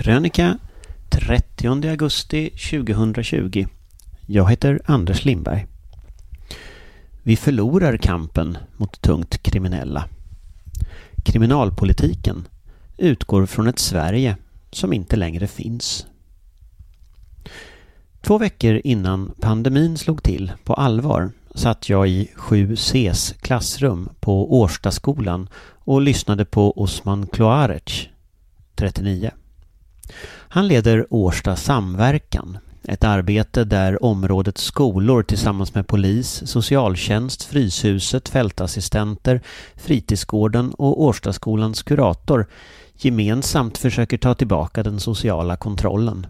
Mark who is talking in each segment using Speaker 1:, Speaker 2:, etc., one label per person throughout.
Speaker 1: Krönika 30 augusti 2020. Jag heter Anders Lindberg. Vi förlorar kampen mot tungt kriminella. Kriminalpolitiken utgår från ett Sverige som inte längre finns. Två veckor innan pandemin slog till på allvar satt jag i 7Cs klassrum på Årstaskolan och lyssnade på Osman Kloarec, 39. Han leder Årsta samverkan, ett arbete där områdets skolor tillsammans med polis, socialtjänst, Fryshuset, fältassistenter, fritidsgården och Årstaskolans kurator gemensamt försöker ta tillbaka den sociala kontrollen.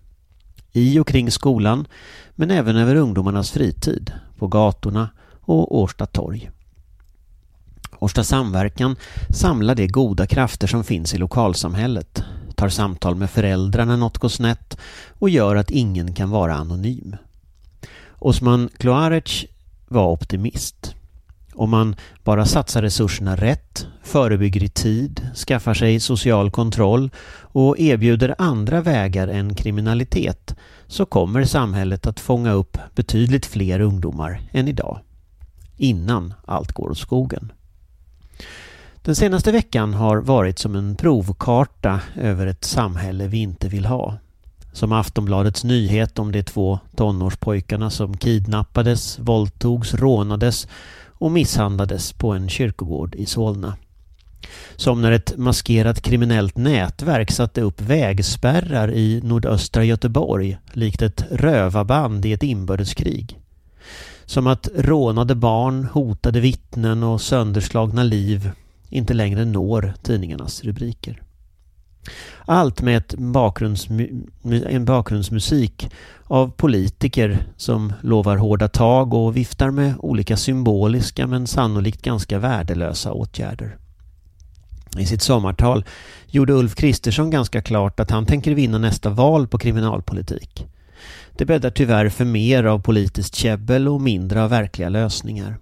Speaker 1: I och kring skolan, men även över ungdomarnas fritid, på gatorna och Årsta torg. Årsta samverkan samlar de goda krafter som finns i lokalsamhället, tar samtal med föräldrar när något går snett och gör att ingen kan vara anonym. Osman Kloarec var optimist. Om man bara satsar resurserna rätt, förebygger i tid, skaffar sig social kontroll och erbjuder andra vägar än kriminalitet så kommer samhället att fånga upp betydligt fler ungdomar än idag. Innan allt går åt skogen. Den senaste veckan har varit som en provkarta över ett samhälle vi inte vill ha. Som Aftonbladets nyhet om de två tonårspojkarna som kidnappades, våldtogs, rånades och misshandlades på en kyrkogård i Solna. Som när ett maskerat kriminellt nätverk satte upp vägspärrar i nordöstra Göteborg likt ett rövarband i ett inbördeskrig. Som att rånade barn, hotade vittnen och sönderslagna liv inte längre når tidningarnas rubriker. Allt med ett bakgrundsmu en bakgrundsmusik av politiker som lovar hårda tag och viftar med olika symboliska men sannolikt ganska värdelösa åtgärder. I sitt sommartal gjorde Ulf Kristersson ganska klart att han tänker vinna nästa val på kriminalpolitik. Det bäddar tyvärr för mer av politiskt käbbel och mindre av verkliga lösningar.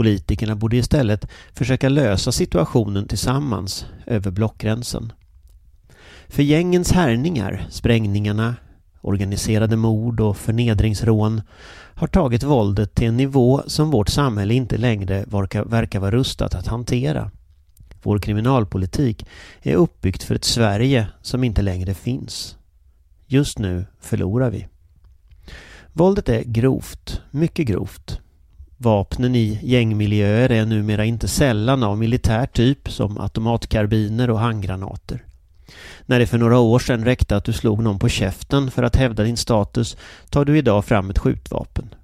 Speaker 1: Politikerna borde istället försöka lösa situationen tillsammans över blockgränsen. För gängens härningar, sprängningarna, organiserade mord och förnedringsrån har tagit våldet till en nivå som vårt samhälle inte längre verkar vara rustat att hantera. Vår kriminalpolitik är uppbyggt för ett Sverige som inte längre finns. Just nu förlorar vi. Våldet är grovt, mycket grovt. Vapnen i gängmiljöer är numera inte sällan av militär typ som automatkarbiner och handgranater. När det för några år sedan räckte att du slog någon på käften för att hävda din status tar du idag fram ett skjutvapen.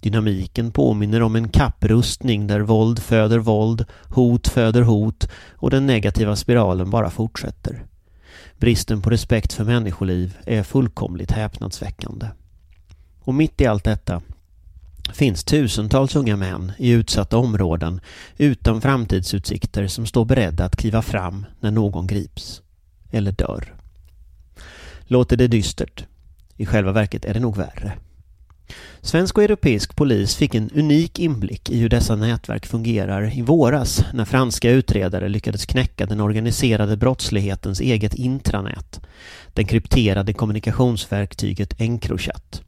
Speaker 1: Dynamiken påminner om en kapprustning där våld föder våld, hot föder hot och den negativa spiralen bara fortsätter. Bristen på respekt för människoliv är fullkomligt häpnadsväckande. Och mitt i allt detta finns tusentals unga män i utsatta områden utan framtidsutsikter som står beredda att kliva fram när någon grips. Eller dör. Låter det dystert? I själva verket är det nog värre. Svensk och europeisk polis fick en unik inblick i hur dessa nätverk fungerar i våras när franska utredare lyckades knäcka den organiserade brottslighetens eget intranät, den krypterade kommunikationsverktyget Encrochat.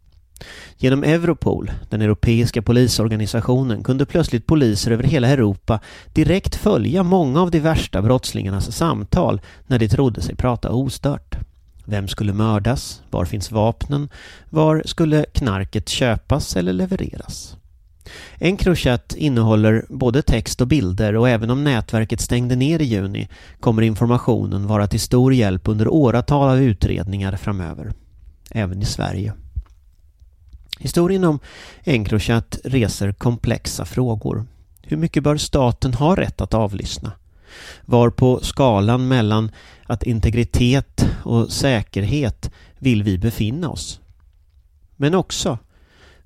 Speaker 1: Genom Europol, den europeiska polisorganisationen, kunde plötsligt poliser över hela Europa direkt följa många av de värsta brottslingarnas samtal när de trodde sig prata ostört. Vem skulle mördas? Var finns vapnen? Var skulle knarket köpas eller levereras? Encrochat innehåller både text och bilder och även om nätverket stängde ner i juni kommer informationen vara till stor hjälp under åratal av utredningar framöver. Även i Sverige. Historien om Encrochat reser komplexa frågor. Hur mycket bör staten ha rätt att avlyssna? Var på skalan mellan att integritet och säkerhet vill vi befinna oss? Men också,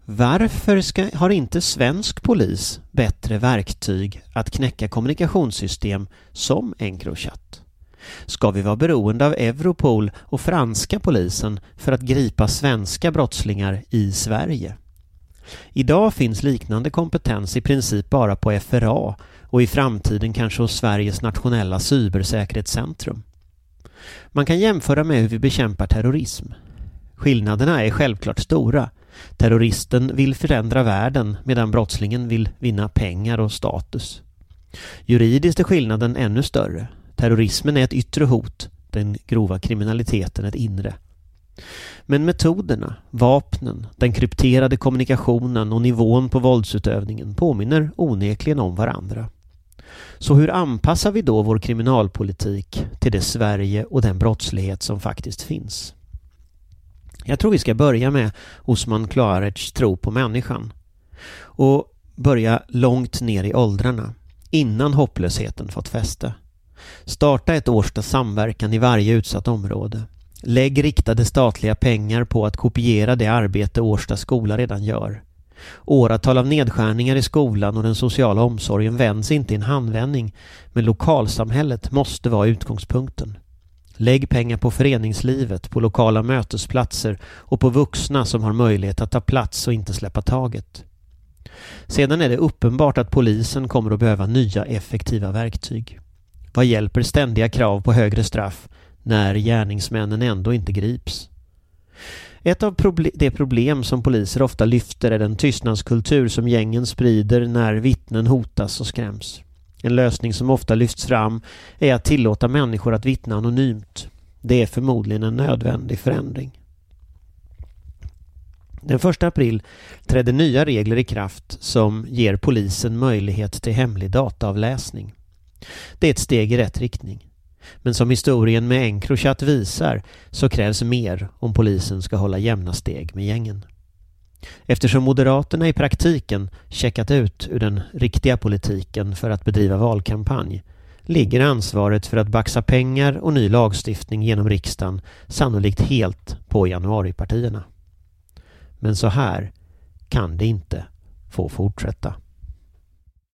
Speaker 1: varför ska, har inte svensk polis bättre verktyg att knäcka kommunikationssystem som Encrochat? Ska vi vara beroende av Europol och franska polisen för att gripa svenska brottslingar i Sverige? Idag finns liknande kompetens i princip bara på FRA och i framtiden kanske hos Sveriges nationella cybersäkerhetscentrum. Man kan jämföra med hur vi bekämpar terrorism. Skillnaderna är självklart stora. Terroristen vill förändra världen medan brottslingen vill vinna pengar och status. Juridiskt är skillnaden ännu större. Terrorismen är ett yttre hot, den grova kriminaliteten ett inre. Men metoderna, vapnen, den krypterade kommunikationen och nivån på våldsutövningen påminner onekligen om varandra. Så hur anpassar vi då vår kriminalpolitik till det Sverige och den brottslighet som faktiskt finns? Jag tror vi ska börja med Osman Klarets tro på människan och börja långt ner i åldrarna innan hopplösheten fått fäste. Starta ett Årsta samverkan i varje utsatt område. Lägg riktade statliga pengar på att kopiera det arbete Årsta skola redan gör. Åratal av nedskärningar i skolan och den sociala omsorgen vänds inte i en handvändning men lokalsamhället måste vara utgångspunkten. Lägg pengar på föreningslivet, på lokala mötesplatser och på vuxna som har möjlighet att ta plats och inte släppa taget. Sedan är det uppenbart att polisen kommer att behöva nya effektiva verktyg. Vad hjälper ständiga krav på högre straff när gärningsmännen ändå inte grips? Ett av de problem som poliser ofta lyfter är den tystnadskultur som gängen sprider när vittnen hotas och skräms. En lösning som ofta lyfts fram är att tillåta människor att vittna anonymt. Det är förmodligen en nödvändig förändring. Den 1 april trädde nya regler i kraft som ger polisen möjlighet till hemlig dataavläsning. Det är ett steg i rätt riktning. Men som historien med Encrochat visar så krävs mer om polisen ska hålla jämna steg med gängen. Eftersom Moderaterna i praktiken checkat ut ur den riktiga politiken för att bedriva valkampanj ligger ansvaret för att baxa pengar och ny lagstiftning genom riksdagen sannolikt helt på januaripartierna. Men så här kan det inte få fortsätta.